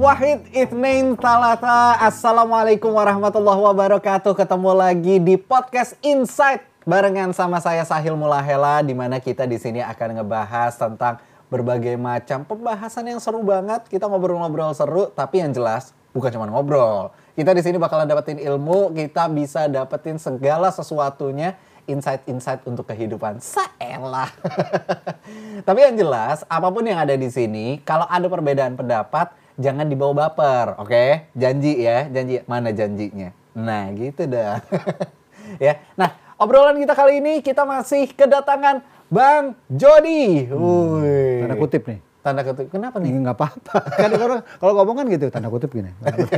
Wahid Ithnain Talata Assalamualaikum warahmatullahi wabarakatuh Ketemu lagi di podcast Insight Barengan sama saya Sahil Mulahela di mana kita di sini akan ngebahas tentang berbagai macam pembahasan yang seru banget Kita ngobrol-ngobrol seru tapi yang jelas bukan cuma ngobrol Kita di sini bakalan dapetin ilmu Kita bisa dapetin segala sesuatunya insight-insight untuk kehidupan. Saelah. Tapi yang jelas, apa pun yang ada di sini, kalau ada perbedaan pendapat, jangan dibawa baper, oke? Okay? Janji ya, janji. Mana janjinya? Nah, gitu dah. ya. Nah, obrolan kita kali ini kita masih kedatangan Bang Jody. Hmm, tanda kutip nih. Tanda kutip. Kenapa nih? Enggak apa-apa. Kan kalau ngomong kan gitu, tanda kutip gini.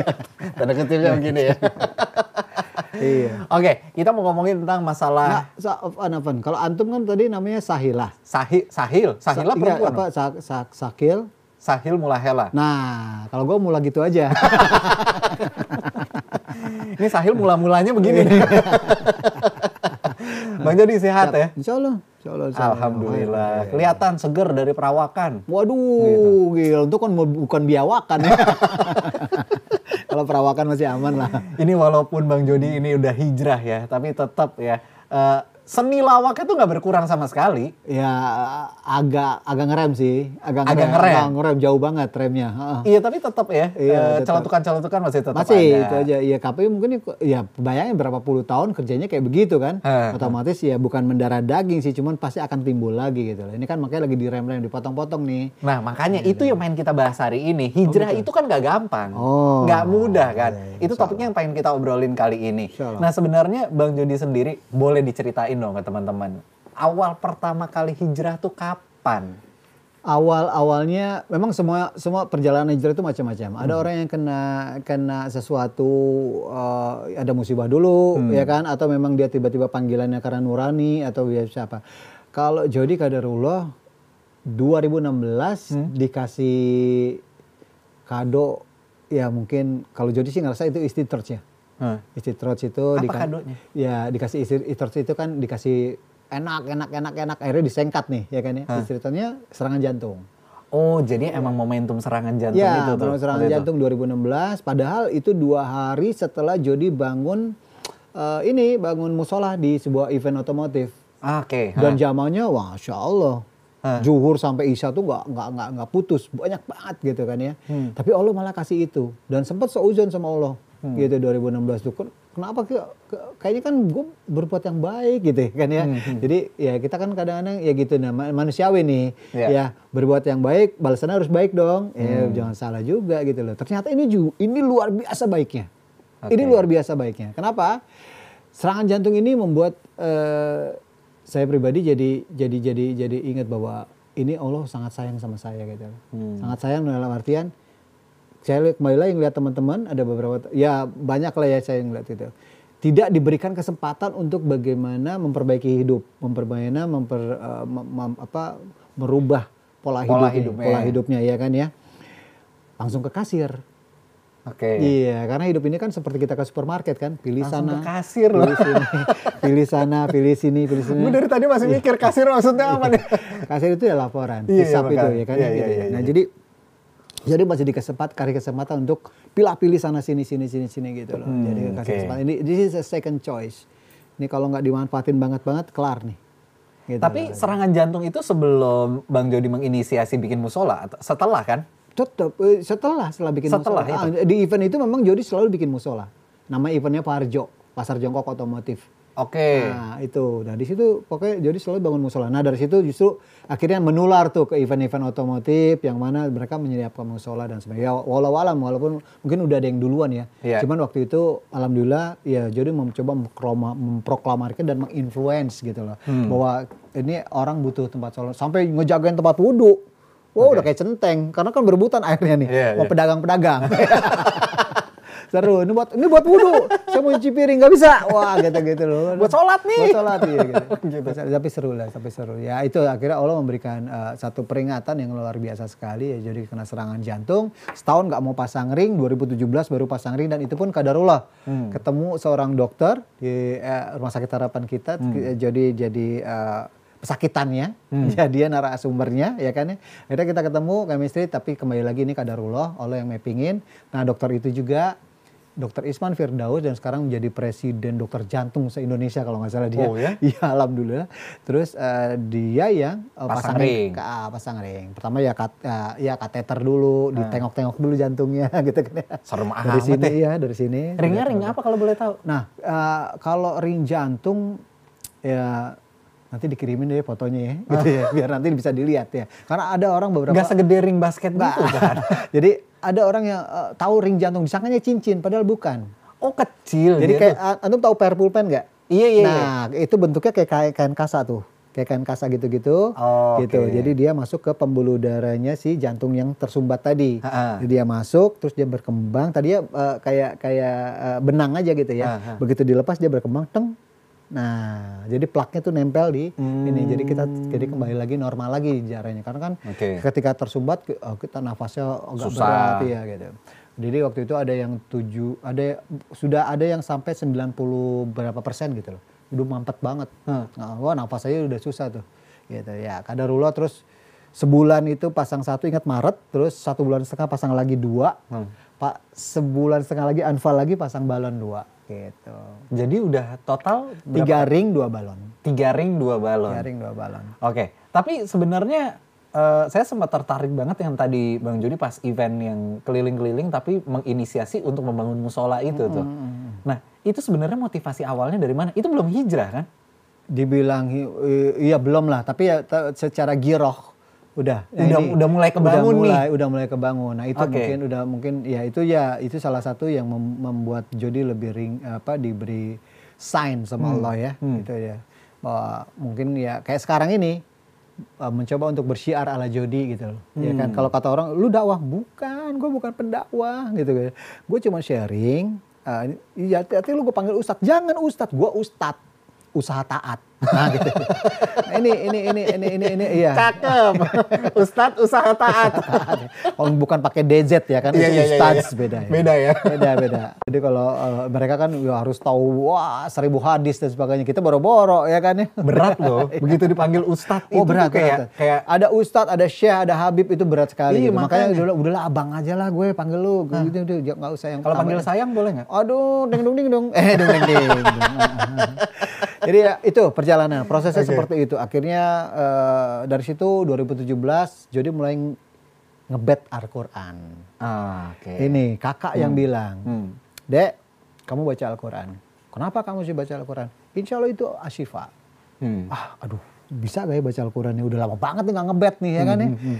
tanda kutipnya begini ya. iya. Oke, kita mau ngomongin tentang masalah. Nah, Afan, kalau antum kan tadi namanya Sahilah. Sahi, Sahil, Sahila Sa iya, perempuan. Apa? Sa, sa, sakil. Sahil Mulahela. Nah, kalau gue mula gitu aja. Ini Sahil mula-mulanya begini. Bang Jody sehat ya? Insya Allah. Insya Allah, insya Allah. Alhamdulillah. Kelihatan seger dari perawakan. Waduh, gitu. gila. Itu kan bukan biawakan ya. Kalau perawakan masih aman lah. Ini walaupun Bang Jody ini udah hijrah ya, tapi tetap ya. Uh, seni lawaknya tuh nggak berkurang sama sekali. Ya agak agak ngerem sih, agak, agak ngerem, ngerem. Agak ngerem jauh banget remnya. Iya tapi tetap ya, iya, uh, celotukan-celotukan masih tetap masih, ada. Masih itu aja. Iya KPU mungkin ya bayangin berapa puluh tahun kerjanya kayak begitu kan. Uh, Otomatis ya bukan mendarah daging sih, cuman pasti akan timbul lagi gitu. Ini kan makanya lagi direm-rem, dipotong-potong nih. Nah makanya ya, itu yang main kita bahas hari ini. Hijrah oh, itu kan gak gampang, oh, nggak mudah kan. Iya, iya, itu topiknya yang pengen kita obrolin kali ini. Nah sebenarnya Bang Jody sendiri boleh diceritain ceritain dong ke teman-teman. Awal pertama kali hijrah tuh kapan? Awal-awalnya memang semua semua perjalanan hijrah itu macam-macam. Ada hmm. orang yang kena kena sesuatu uh, ada musibah dulu hmm. ya kan atau memang dia tiba-tiba panggilannya karena nurani atau dia siapa. Kalau Jody Kadarullah 2016 hmm. dikasih kado ya mungkin kalau Jody sih ngerasa itu isti ya Hmm. Istitrots itu Apa kadonya? Ya dikasih istitrots itu kan dikasih enak enak enak enak akhirnya disengkat nih ya kan ya. Hmm. Istitrotnya serangan jantung. Oh, jadi ya. emang momentum serangan jantung ya, itu tuh. serangan jantung itu. 2016 padahal itu dua hari setelah Jody bangun uh, ini bangun musola di sebuah event otomotif. Oke. Okay. Dan zamannya wah, masya Allah. Huh. Juhur sampai Isya tuh nggak nggak nggak nggak putus banyak banget gitu kan ya. Hmm. Tapi Allah malah kasih itu dan sempat seuzon sama Allah hmm. gitu 2016 tuh kenapa ke, ke, kayaknya kan gue berbuat yang baik gitu kan ya hmm. hmm. jadi ya kita kan kadang-kadang ya gitu nah manusiawi nih yeah. ya berbuat yang baik balasannya harus baik dong ya, hmm. ya jangan salah juga gitu loh ternyata ini juga ini luar biasa baiknya okay. ini luar biasa baiknya kenapa serangan jantung ini membuat uh, saya pribadi jadi jadi jadi jadi ingat bahwa ini Allah sangat sayang sama saya gitu hmm. sangat sayang dalam artian saya kembali lagi ngeliat teman-teman ada beberapa ya banyak lah ya saya ngeliat itu tidak diberikan kesempatan untuk bagaimana memperbaiki hidup memperbaiki memper uh, mem, apa merubah pola, pola hidup hidupnya. pola hidupnya ya kan ya langsung ke kasir Oke. Okay. Iya, karena hidup ini kan seperti kita ke supermarket kan, pilih Langsung sana, ke kasir loh. pilih sini, pilih sana, pilih sini, pilih sini. Gue dari tadi masih mikir kasir maksudnya apa nih? kasir itu ya laporan, iya, hisap iya, itu ya kan. Iya, gitu. iya, iya, nah iya. jadi jadi masih dikesempatan kasih kesempatan untuk pilih-pilih sana sini sini sini sini gitu loh. Hmm, Jadi kasih okay. kesempatan. Ini this is a second choice. Ini kalau nggak dimanfaatin banget banget kelar nih. Gitu Tapi loh. serangan jantung itu sebelum Bang Jody menginisiasi bikin musola setelah kan? Tetap eh, setelah setelah bikin setelah musola. Itu. Ah, di event itu memang Jody selalu bikin musola. Nama eventnya Parjo, Pasar Jongkok Otomotif. Oke. Okay. Nah itu, nah di situ pokoknya jadi selalu bangun musola. Nah dari situ justru akhirnya menular tuh ke event-event otomotif yang mana mereka menyiapkan musola dan sebagainya. Ya, walau alam walaupun mungkin udah ada yang duluan ya. Yeah. Cuman waktu itu alhamdulillah ya jadi mencoba memproklamarkan dan menginfluence gitu loh hmm. bahwa ini orang butuh tempat sholat sampai ngejagain tempat wudhu. Wow okay. udah kayak centeng karena kan berebutan akhirnya nih. Yeah, yeah. pedagang-pedagang. seru. Ini buat ini buat wudhu. Saya mau cuci piring nggak bisa. Wah gitu gitu loh. Buat sholat nih. Buat sholat iya gitu. gitu. tapi seru lah tapi seru. Ya itu akhirnya Allah memberikan uh, satu peringatan yang luar biasa sekali. Ya jadi kena serangan jantung. Setahun nggak mau pasang ring. 2017 baru pasang ring. Dan itu pun kadarullah. Hmm. ketemu seorang dokter di uh, rumah sakit harapan kita. Hmm. jadi jadi uh, pesakitannya, jadi dia narasumbernya, ya kan ya. Akhirnya kita ketemu chemistry, tapi kembali lagi ini kadarullah, Allah yang mappingin. Nah dokter itu juga Dokter Isman Firdaus dan sekarang menjadi presiden dokter jantung se-Indonesia kalau nggak salah dia. Oh ya? Iya alhamdulillah. Terus uh, dia yang uh, Pasang ring. Ah, pasang ring. Pertama ya kat, uh, ya kateter dulu, ditengok-tengok dulu jantungnya gitu kan ya. Serem Dari amat sini ya. ya, dari sini. Ringnya ring apa kalau boleh tahu? Nah, uh, kalau ring jantung ya nanti dikirimin deh fotonya ya, gitu ya, biar nanti bisa dilihat ya. Karena ada orang beberapa Nggak segede ring basket gitu kan? Jadi ada orang yang uh, tahu ring jantung disangkanya cincin, padahal bukan. Oh kecil Jadi kayak tuh. uh, antum tahu pair pulpen nggak? Iya, iya, Nah, itu bentuknya kayak kain, kasa tuh. Kayak kain kasa gitu-gitu. Oh, gitu. oke. Jadi dia masuk ke pembuluh darahnya si jantung yang tersumbat tadi. Ha-ha. Jadi dia masuk terus dia berkembang. Tadinya uh, kayak kayak uh, benang aja gitu ya. Ha-ha. Begitu dilepas dia berkembang teng. Nah, jadi plaknya tuh nempel di ini. Jadi kita jadi kembali lagi normal lagi jaranya. Karena kan Oke. ketika tersumbat oh, kita nafasnya agak Susah. berat ya gitu. Jadi waktu itu ada yang tujuh, ada sudah ada yang sampai 90 berapa persen gitu loh. Udah mampet banget. Hmm. Nah, wah nafas aja udah susah tuh. Gitu ya. Kadarullah terus sebulan itu pasang satu ingat Maret, terus satu bulan setengah pasang lagi dua. Hmm. Pak sebulan setengah lagi anfal lagi pasang balon dua gitu. Jadi udah total berapa? Tiga ring dua balon. tiga ring dua balon. Tiga ring dua balon. Oke, tapi sebenarnya eh, saya sempat tertarik banget yang tadi Bang Joni pas event yang keliling-keliling tapi menginisiasi untuk membangun musola itu tuh. Nah, itu sebenarnya motivasi awalnya dari mana? Itu belum hijrah kan? Dibilang iya belum lah, tapi ya secara giroh udah. Nah, Udah- udah mulai kebangun udah nih. mulai, Udah mulai kebangun. Nah itu Oke. mungkin udah mungkin ya itu ya itu salah satu yang mem- membuat Jody lebih ring apa diberi sign sama Allah ya, gitu ya. Bahwa mungkin ya kayak sekarang ini uh, mencoba untuk bersyiar ala Jody gitu loh. Ya kan kalau kata orang lu dakwah bukan, gue bukan pendakwah gitu kan. Gue cuma sharing uh, iya hati-hati lu gue panggil ustadz. Jangan ustadz, gue ustadz usaha taat. Nah gitu. Nah, ini ini ini ini ini ini iya. Cakep. Ustadz usaha taat. Oh, bukan pakai DZ ya kan Iya, itu iya, iya, ustadz iya. beda ya. Beda ya. Beda beda. Jadi kalau uh, mereka kan ya harus tahu wah seribu hadis dan sebagainya. Kita boro-boro ya kan ya. Berat loh, begitu dipanggil ustadz Oh itu berat, kayak berat. kayak ada ustadz, ada syekh, ada habib itu berat sekali. Iya, gitu. Makanya makanya. udahlah, udahlah abang aja lah gue panggil lu. Gitu, gitu, nggak usah yang kalau panggil sayang boleh nggak? Aduh, ding dong ding dong. Eh, ding ding ding. Jadi ya itu perjalanan, prosesnya seperti itu. Akhirnya eh, dari situ 2017 jadi mulai ngebet Al-Qur'an. Ah, Oke. Ini kakak yang bilang, Hmm. "Dek, kamu baca Al-Qur'an." Kenapa kamu sih baca Al-Qur'an? Insya Allah itu asyifa. Hmm. Ah, aduh, bisa gak ya baca Al-Qur'an ini? Udah lama banget nih nggak ngebet nih ya kan Hmm, ya.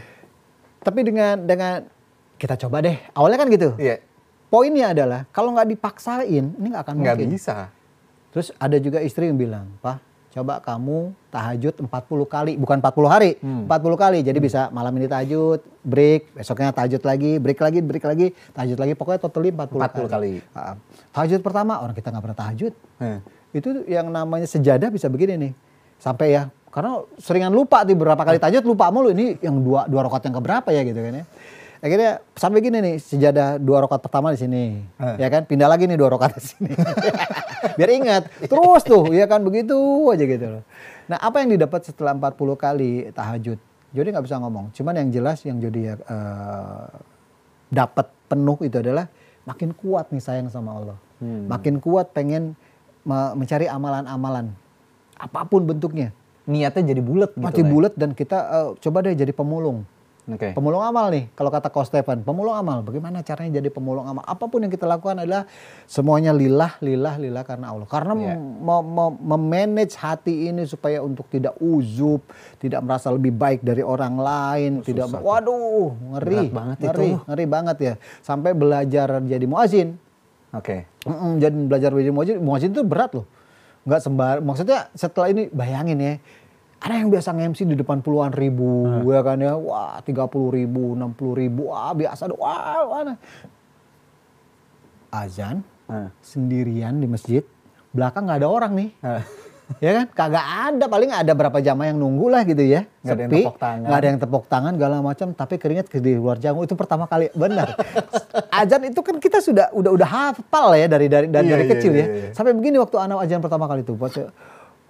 Tapi dengan dengan kita coba deh. Awalnya kan gitu. Iya. Poinnya adalah kalau nggak dipaksain, ini nggak akan Nggak mungkin. bisa. Terus ada juga istri yang bilang, Pak, coba kamu tahajud 40 kali, bukan 40 hari, Hmm. 40 kali. Jadi bisa malam ini tahajud, break, besoknya tahajud lagi, break lagi, break lagi, tahajud lagi, pokoknya totally 40, 40 kali. Ah, tahajud pertama, orang kita nggak pernah tahajud. Hmm. Itu yang namanya sejadah bisa begini nih. Sampai ya, karena seringan lupa di beberapa kali tahajud, lupa mulu ini yang dua, dua rakaat yang keberapa ya gitu kan ya. Akhirnya sampai gini nih, sejadah dua rakaat pertama di sini, Eh. ya kan? Pindah lagi nih dua rakaat di sini. Biar ingat, terus tuh, ya kan begitu aja gitu loh. Nah, apa yang didapat setelah 40 kali tahajud? Jadi nggak bisa ngomong. Cuman yang jelas yang jadi eh, dapat penuh itu adalah makin kuat nih sayang sama Allah. Hmm. Makin kuat pengen me- mencari amalan-amalan apa pun bentuknya. Niatnya jadi bulat gitu. Lah ya. bulat dan kita eh, coba deh jadi pemulung. Oke. Pemulung amal nih, kalau kata Ko Stefan, pemulung amal. Bagaimana caranya jadi pemulung amal? Apa pun yang kita lakukan adalah semuanya lillah, lillah, lillah karena Allah. Karena mem- mem- memanage hati ini supaya untuk tidak uzub, tidak merasa lebih baik dari orang lain, tidak susah tuh. waduh, ngeri, Berat banget ngeri, itu. ngeri banget ya. Sampai belajar jadi muazin. Oke. Mm-mm, jadi belajar jadi muazin, muazin itu berat loh. Nggak sembar, maksudnya setelah ini bayangin ya, ada yang biasa nge-MC di depan puluhan ribu, ya kan ya, wah 30 ribu, 60 ribu, wah biasa, dong, wah, wah. Azan, Ah. sendirian di masjid, belakang nggak ada orang nih. Ah. ya kan kagak ada paling ada berapa jamaah yang nunggu lah gitu ya Nggak ada yang tepuk tangan. nggak ada yang tepuk tangan segala macam tapi keringat ke di luar jamu itu pertama kali benar azan itu kan kita sudah udah udah hafal ya dari dari dari, Iya, dari iya, kecil iya, ya iya. sampai begini waktu anak azan pertama kali itu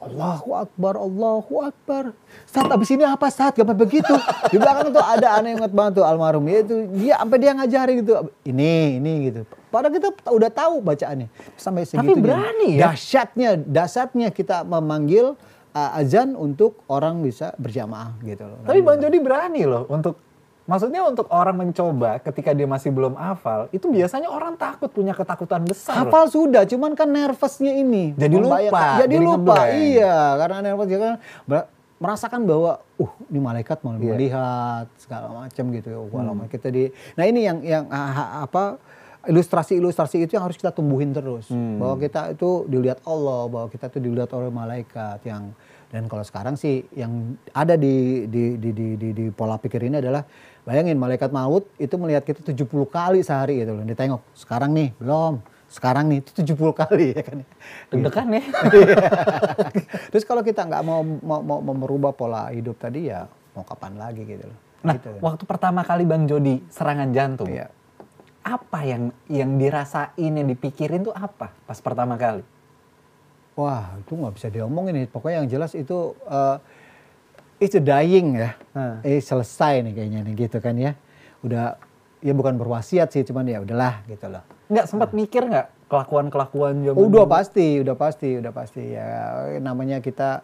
Allahu Akbar, Allahu Akbar. Saat abis ini apa saat gak begitu? Di belakang tuh ada aneh yang inget banget tuh almarhum. Ya itu dia sampai dia ngajarin gitu. Ini, ini gitu. Padahal kita udah tahu bacaannya. Sampai Tapi segitu. berani ya? Dahsyatnya, dasarnya kita memanggil uh, azan untuk orang bisa berjamaah gitu loh. Tapi Bang Jody berani loh untuk Maksudnya untuk orang mencoba ketika dia masih belum hafal, itu biasanya orang takut punya ketakutan besar. Hafal sudah, cuman kan nervousnya ini. Jadi lupa, Jadi, jadi lupa, ngeblank. iya. Karena nervous dia kan ber- merasakan bahwa, uh, ini malaikat mau Iya. melihat segala macam gitu. ya. Wah, Hmm. kita di. Nah ini yang yang apa? Ilustrasi-ilustrasi itu yang harus kita tumbuhin terus. Hmm. Bahwa kita itu dilihat Allah, bahwa kita itu dilihat oleh malaikat yang dan kalau sekarang sih yang ada di di di di, di, di pola pikir ini adalah bayangin malaikat maut itu melihat kita 70 kali sehari gitu loh. Ditengok. Sekarang nih belum. Sekarang nih itu 70 kali ya kan. Deg-degan ya. Terus kalau kita nggak mau, mau mau mau merubah pola hidup tadi ya mau kapan lagi gitu loh. Nah, Gitu. waktu pertama kali Bang Jody serangan jantung, Iya. apa yang yang dirasain, yang dipikirin tuh apa pas pertama kali? Wah itu nggak bisa diomongin nih. Pokoknya yang jelas itu eh it's a dying ya. Hmm. Eh selesai nih kayaknya nih gitu kan ya. Udah ya bukan berwasiat sih cuman ya udahlah gitu loh. Nggak sempat mikir nggak kelakuan-kelakuan zaman udah dulu? pasti, udah pasti, udah pasti ya namanya kita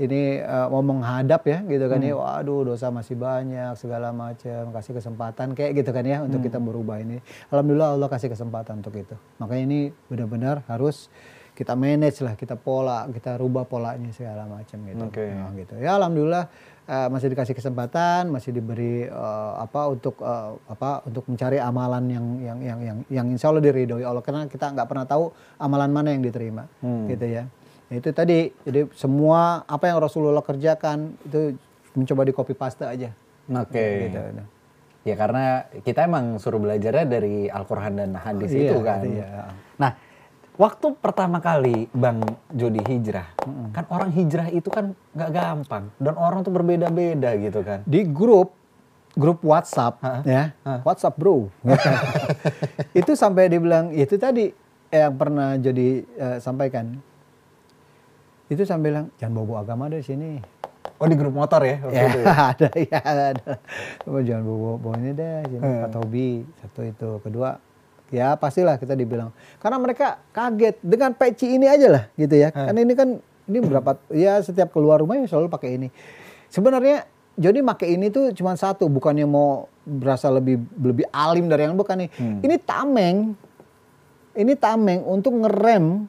ini eh, mau menghadap ya gitu kan ya. Waduh dosa masih banyak segala macam. Kasih kesempatan kayak gitu kan ya untuk kita berubah ini. Alhamdulillah Allah kasih kesempatan untuk itu. Makanya ini benar-benar harus kita manage lah, kita pola, kita rubah polanya segala macam gitu. Oke. Nah, gitu. Ya alhamdulillah eh, masih dikasih kesempatan, masih diberi eh, apa untuk eh, apa untuk mencari amalan yang yang yang yang yang insya Allah diridhoi Allah karena kita nggak pernah tahu amalan mana yang diterima, gitu ya. Nah, itu tadi jadi semua apa yang Rasulullah kerjakan itu mencoba di copy paste aja. Oke. Gitu. Ya karena kita emang suruh belajarnya dari Al-Quran dan hadis Iya, itu kan. iya. Nah, waktu pertama kali Bang Jody hijrah, kan orang hijrah itu kan nggak gampang dan orang tuh berbeda-beda gitu kan. Di grup grup WhatsApp ya, WhatsApp bro. itu sampai dibilang itu tadi yang pernah jadi eh, sampaikan. Itu sampai bilang jangan bawa agama dari sini. Oh di grup motor ya waktu Ya, itu ya? ada ya ada. Coba jangan bawa bawa ini deh, sini Hmm. Pak Tobi. Satu itu, kedua ya pastilah kita dibilang karena mereka kaget dengan peci ini aja lah gitu ya. Hmm. Kan ini kan ini berapa ya setiap keluar rumah ya selalu pakai ini. Sebenarnya jadi pakai ini tuh cuma satu, bukannya mau berasa lebih lebih alim dari yang bukan nih. Hmm. Ini tameng. Ini tameng untuk ngerem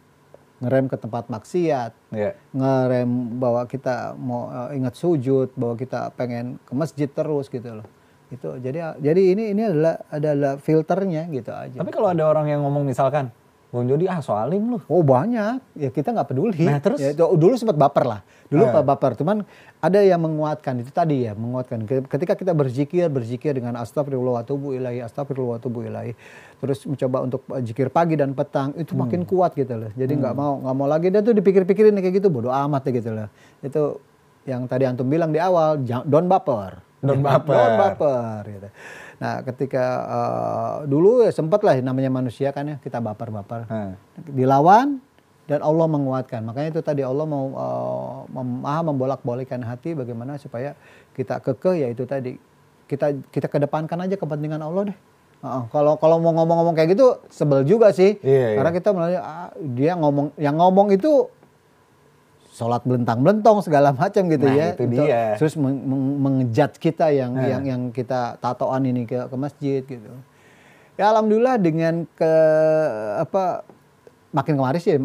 ngerem ke tempat maksiat Iya. ngerem bahwa kita mau eh, ingat sujud, bahwa kita pengen ke masjid terus gitu loh. Itu jadi jadi ini ini adalah adalah filternya gitu aja. Tapi kalau ada orang yang ngomong misalkan, Bang Jody ah soalim lu. Oh banyak, ya kita nggak peduli. Nah, terus? Ya, itu- dulu sempat baper lah, dulu Ah. baper. Cuman ada yang menguatkan itu tadi ya, menguatkan. Ketika kita berzikir, berzikir dengan astagfirullah wa atubu ilahi, astagfirullah wa atubu ilahi. Terus mencoba untuk zikir pagi dan petang, itu Hmm. makin kuat gitu loh. Jadi nggak mau nggak mau lagi dia tuh dipikir-pikirin kayak gitu, bodoh amat ya gitu loh. Itu yang tadi antum bilang di awal, don't baper. Ya, baper. Don't baper gitu. Nah, ketika eh, dulu ya sempat lah namanya manusia kan ya kita baper-baper Hmm. dilawan dan Allah menguatkan. Makanya itu tadi Allah mau uh, mem- maha membolak-balikkan hati bagaimana supaya kita kekeh yaitu tadi kita kita kedepankan aja kepentingan Allah deh. Uh-uh. Kalau kalau mau ngomong-ngomong kayak gitu sebel juga sih. Iya, Karena kita melalui ah, dia ngomong yang ngomong itu sholat belentang-belentong segala macam gitu Nah, ya. itu Untuk- dia. Terus meng- meng- mengejudge kita yang Nah. yang yang kita tatoan ini ke ke masjid gitu. Ya alhamdulillah dengan ke apa makin kemarin sih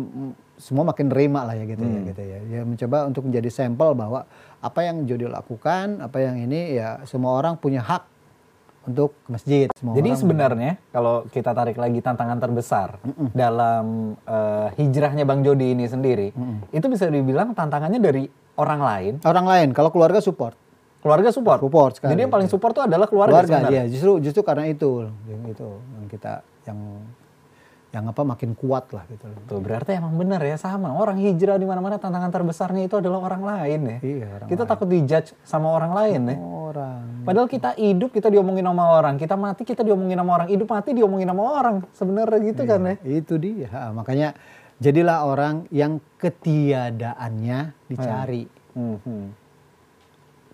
semua makin nerima lah ya gitu Hmm. ya gitu ya. Ya mencoba untuk menjadi sampel bahwa apa yang Jody lakukan, apa yang ini ya semua orang punya hak untuk ke masjid. Semua Jadi sebenarnya kalau kita tarik lagi tantangan terbesar dalam eh, hijrahnya Bang Jody ini sendiri, itu bisa dibilang tantangannya dari orang lain, orang lain kalau keluarga support. keluarga support. Support sekali. Jadi yang paling support itu adalah keluarga, keluarga sebenarnya. dia justru justru karena itu itu yang kita yang yang apa makin kuat lah gitu. Tuh berarti emang benar ya sama orang hijrah di mana-mana tantangan terbesarnya itu adalah orang lain ya. Iya, orang kita takut dijudge sama orang lain ya. Orang. Padahal kita hidup kita diomongin sama orang, kita mati kita diomongin sama orang, hidup mati diomongin sama orang. Sebenarnya gitu kan ya. Itu dia. Ha, makanya Jadilah orang yang ketiadaannya dicari. Hmm, hmm.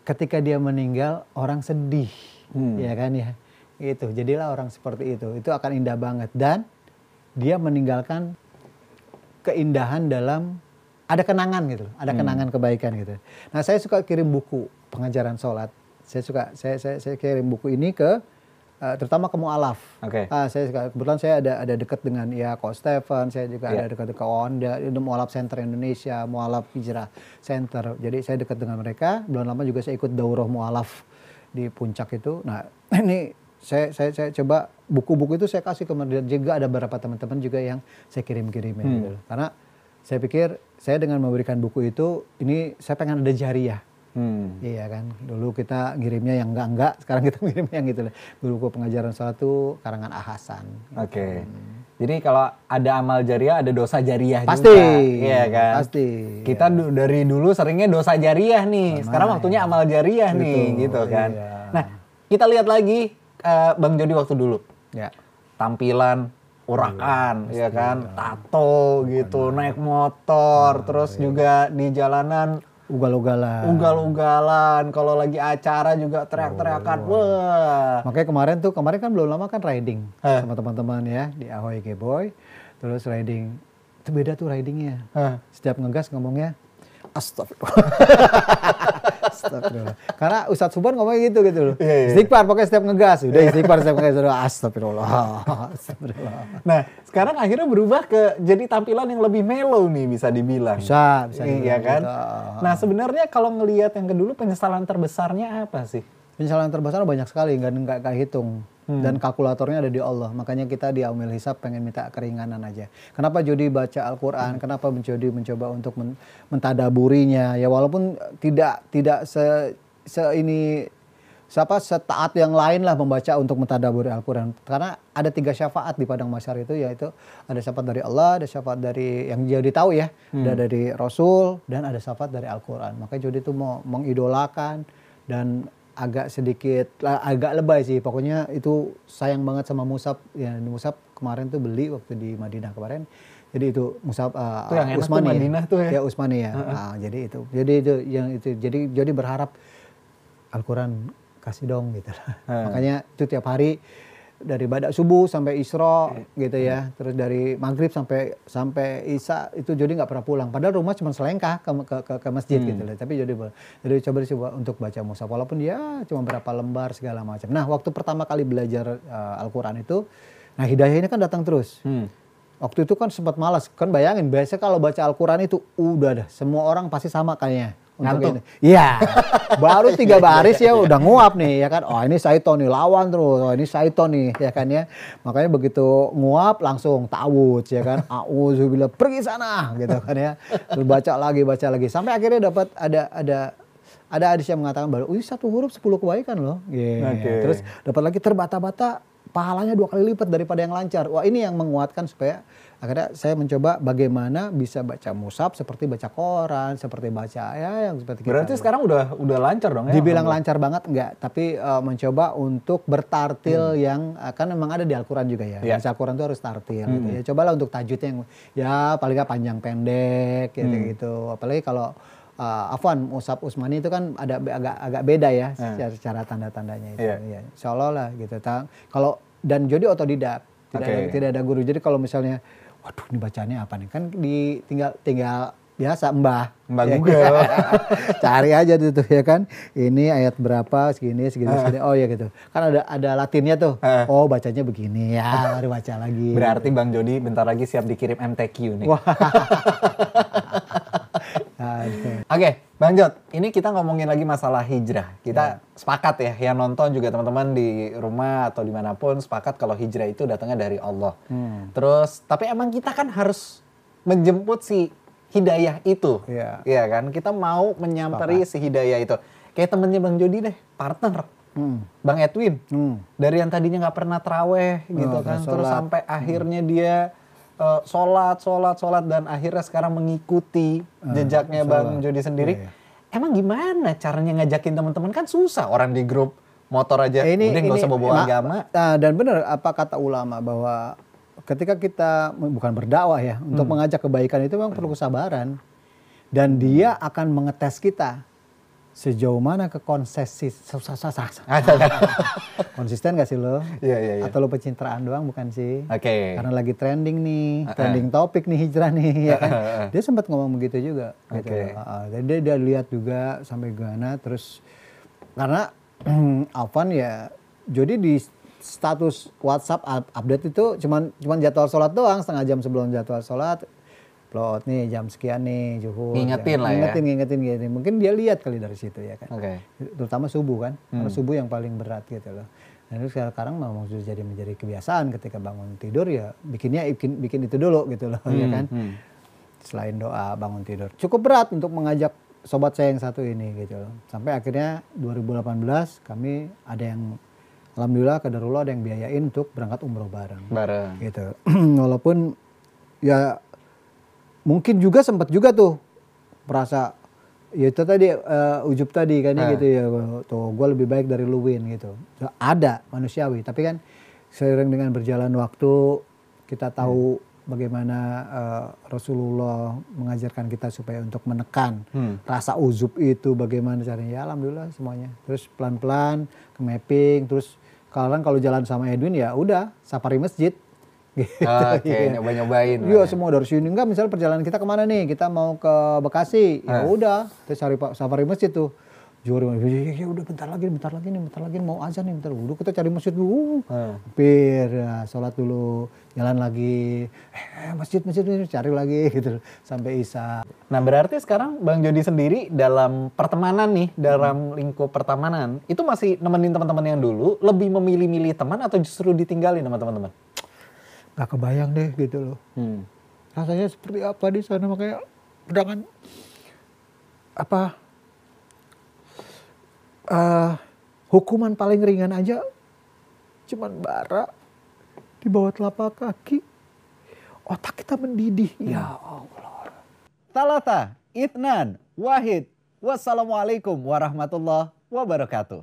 Ketika dia meninggal, orang sedih, Hmm. ya kan ya. Itu. Jadilah orang seperti itu. Itu akan indah banget dan dia meninggalkan keindahan dalam ada kenangan gitu, ada Hmm. kenangan kebaikan gitu. Nah, saya suka kirim buku pengajaran sholat. Saya suka saya saya, saya kirim buku ini ke eh, terutama ke mualaf. Oke. Ah, saya suka- kebetulan saya ada ada dekat dengan ya Ko Stephen, saya juga Iya. ada dekat dengan Wanda, itu mualaf center Indonesia, mualaf hijrah center. Jadi saya dekat dengan mereka. Belum lama juga saya ikut daurah mualaf di puncak itu. Nah, ini saya saya saya coba buku-buku itu saya kasih ke mereka juga ada beberapa teman-teman juga yang saya kirim-kirimin gitu loh. Karena saya pikir saya dengan memberikan buku itu ini saya pengen ada jariah. Hmm. Iya kan, dulu kita ngirimnya yang enggak-enggak, sekarang kita ngirimnya yang gitu. Buku pengajaran salat itu karangan Ahasan. Oke. Jadi kalau ada amal jariah, ada dosa jariah Pasti, juga. Iya kan? pasti. Kita du- dari dulu seringnya dosa jariah nih. Sekarang waktunya amal jariah nih, Betul, gitu kan. iya. Nah, kita lihat lagi eh, Bang Jody waktu dulu. Ya, Tampilan urakan, ya kan, tato gitu, naik motor, terus juga di jalanan ugal-ugalan. ugal-ugalan. Kalau lagi acara juga teriak-teriakan. Wah. Makanya kemarin tuh, kemarin kan belum lama kan riding Eh. sama teman-teman ya di Ahoy Boy. Terus riding, itu beda tuh ridingnya. Hah. Setiap ngegas ngomongnya, Astagfirullah. Astagfirullah. Karena Ustadz Suban ngomongnya gitu gitu loh. Iya, iya. Istighfar pokoknya setiap ngegas. Udah istighfar setiap ngegas. Udah astagfirullah. Astagfirullah. Nah, sekarang akhirnya berubah ke jadi tampilan yang lebih mellow nih bisa dibilang. Bisa, bisa Iya kan? gitu. Nah, sebenarnya kalau ngelihat yang kedulu penyesalan terbesarnya apa sih? Penyesalan terbesar banyak sekali, nggak nggak nggak hitung. Dan kalkulatornya ada di Allah. Makanya kita di Aumil Hisab pengen minta keringanan aja. Kenapa Jody baca Al-Quran? Kenapa Jody mencoba untuk men- mentadaburinya? Ya walaupun tidak tidak se, se ini siapa setaat yang lain lah membaca untuk mentadaburi Al-Quran. Karena ada tiga syafaat di padang masyar itu yaitu ada syafaat dari Allah, ada syafaat dari yang jadi tahu ya, ada dari Rasul dan ada syafaat dari Al-Quran. Makanya Jody itu mau mengidolakan dan agak sedikit agak lebay sih. Pokoknya itu sayang banget sama Musab. Ya Musab kemarin tuh beli waktu di Madinah kemarin. Jadi itu Musab uh, Tuh yang enak tuh Usmani ya. Madinah tuh ya. ya Usmani ya. Nah, jadi itu jadi itu yang itu. Jadi jadi berharap Al-Quran kasih dong gitu lah. makanya itu tiap hari dari badak subuh sampai isro gitu ya. Terus dari maghrib sampai sampai isya itu jadi nggak pernah pulang. Padahal rumah cuma selengkah ke, ke, ke, ke masjid gitu loh. Tapi jadi jadi coba coba untuk baca mushaf walaupun ya cuma berapa lembar segala macam. Nah waktu pertama kali belajar uh, Al-Quran itu nah hidayah ini kan datang terus. Hmm. Waktu itu kan sempat malas, kan bayangin biasanya kalau baca Al-Quran itu udah dah, semua orang pasti sama kayaknya. Ngantuk. Iya, baru tiga baris ya udah nguap nih ya kan. Oh ini Saito nih lawan terus, oh ini Saito nih ya kan ya. Makanya begitu nguap langsung tawud ya kan. Auzubillah pergi sana gitu kan ya. Terus baca lagi baca lagi sampai akhirnya dapat ada ada ada hadis yang mengatakan bahwa ini satu huruf 10 kebaikan loh. Iya. Oke. Terus dapat lagi terbata-bata pahalanya dua kali lipat daripada yang lancar. Wah ini yang menguatkan supaya akhirnya saya mencoba bagaimana bisa baca musab seperti baca koran, seperti baca ya yang seperti kita. Berarti sekarang udah udah lancar dong ya? Dibilang lancar banget enggak, tapi eh, mencoba untuk bertartil yang eh, kan memang ada di Al-Quran juga ya. Hmm. Iya. Baca Al-Quran itu harus tartil gitu ya. Cobalah untuk tajwidnya yang ya paling nggak panjang pendek gitu Hmm. gitu. Apalagi kalau eh, Afwan Musab Usmani itu kan ada agak agak beda ya secara, secara tanda-tandanya itu. Iya. Ya, insya Allah lah gitu. Kalau dan Jody otodidak, tidak ada, Oke. tidak ada guru. Jadi kalau misalnya, waduh ini bacaannya apa nih? Kan di tinggal tinggal biasa mbah. Mbah Ya, Google. cari aja tuh, tuh ya kan? Ini ayat berapa segini segini segini. Oh ya gitu. Kan ada ada latinnya tuh. Eh. oh bacanya begini. Ya mari baca lagi. Berarti Bang Jody bentar lagi siap dikirim MTQ nih. Oke, Bang Jod, ini kita ngomongin lagi masalah hijrah. Kita sepakat ya, yang nonton juga teman-teman di rumah atau di mana pun sepakat kalau hijrah itu datangnya dari Allah. Terus, tapi emang kita kan harus menjemput si hidayah itu, Iya. Iya kan? Kita mau menyamperi si hidayah itu. Kayak temennya Bang Jody deh, partner. Hmm. Bang Edwin, Hmm. dari yang tadinya nggak pernah traweh gitu Oh, kan, terus sampai akhirnya dia eh, sholat, sholat, sholat dan akhirnya sekarang mengikuti jejaknya Bang Jody sendiri. Iya, Emang gimana caranya ngajakin teman-teman? Kan susah orang di grup motor aja, Eh, udah nggak usah bawa ma- agama. Nah, dan benar apa kata ulama bahwa ketika kita bukan berdakwah ya untuk mengajak kebaikan itu memang perlu. kesabaran. Dan dia akan mengetes kita sejauh mana ke konsesi konsisten gak sih lo? Iya, iya, iya. Atau lo pencitraan doang bukan sih? Oke. Karena lagi trending nih, trending topik nih hijrah nih, ya kan? Dia sempat ngomong begitu juga. Gitu. Oke. Uh, jadi dia, dia lihat juga sampai gimana, terus karena Alvan ya, jadi di status WhatsApp up- update itu cuman cuman jadwal sholat doang setengah jam sebelum jadwal sholat upload nih jam sekian nih juhur Ngingetin lah ya. ngingetin ngingetin gitu mungkin dia lihat kali dari situ ya kan Oke. terutama subuh kan karena Hmm. subuh yang paling berat gitu loh dan itu sekarang memang sudah jadi menjadi kebiasaan ketika bangun tidur ya bikinnya bikin bikin itu dulu gitu loh ya kan hmm. selain doa bangun tidur cukup berat untuk mengajak sobat saya yang satu ini gitu loh sampai akhirnya 2018 kami ada yang alhamdulillah kadarullah ada yang biayain untuk berangkat umroh bareng Bareng. gitu walaupun ya mungkin juga sempat juga tuh merasa ya itu tadi eh, ujub tadi kan Ah. gitu ya tuh gue lebih baik dari lu win gitu. Ada manusiawi tapi kan seiring dengan berjalan waktu kita tahu bagaimana eh, Rasulullah mengajarkan kita supaya untuk menekan Hmm. rasa ujub itu bagaimana caranya. Ya alhamdulillah semuanya. Terus pelan-pelan ke mapping terus sekarang kalau jalan sama Edwin ya udah safari masjid gitu. Oke, Iya. nyoba-nyobain. Iya semua dari sini. Enggak misalnya perjalanan kita ke mana nih? Kita mau ke Bekasi. Ya Ah. udah terus cari pak safari masjid tuh. Juri ya, ya udah bentar lagi bentar lagi nih bentar lagi mau azan nih bentar. Udah kita cari masjid dulu. Hampir ya, sholat dulu. Jalan lagi. Eh, masjid masjid masjid cari lagi gitu. Sampai isya Nah berarti sekarang Bang Jody sendiri dalam pertemanan nih, dalam lingkup pertemanan, itu masih nemenin teman-teman yang dulu, lebih memilih-milih teman atau justru ditinggalin sama teman-teman? Nggak kebayang deh gitu loh Hmm. rasanya seperti apa di sana makanya dengan apa eh hukuman paling ringan aja cuman bara di bawah telapak kaki otak kita mendidih ya Allah Talata, Itnan, Wahid, wassalamualaikum warahmatullahi wabarakatuh.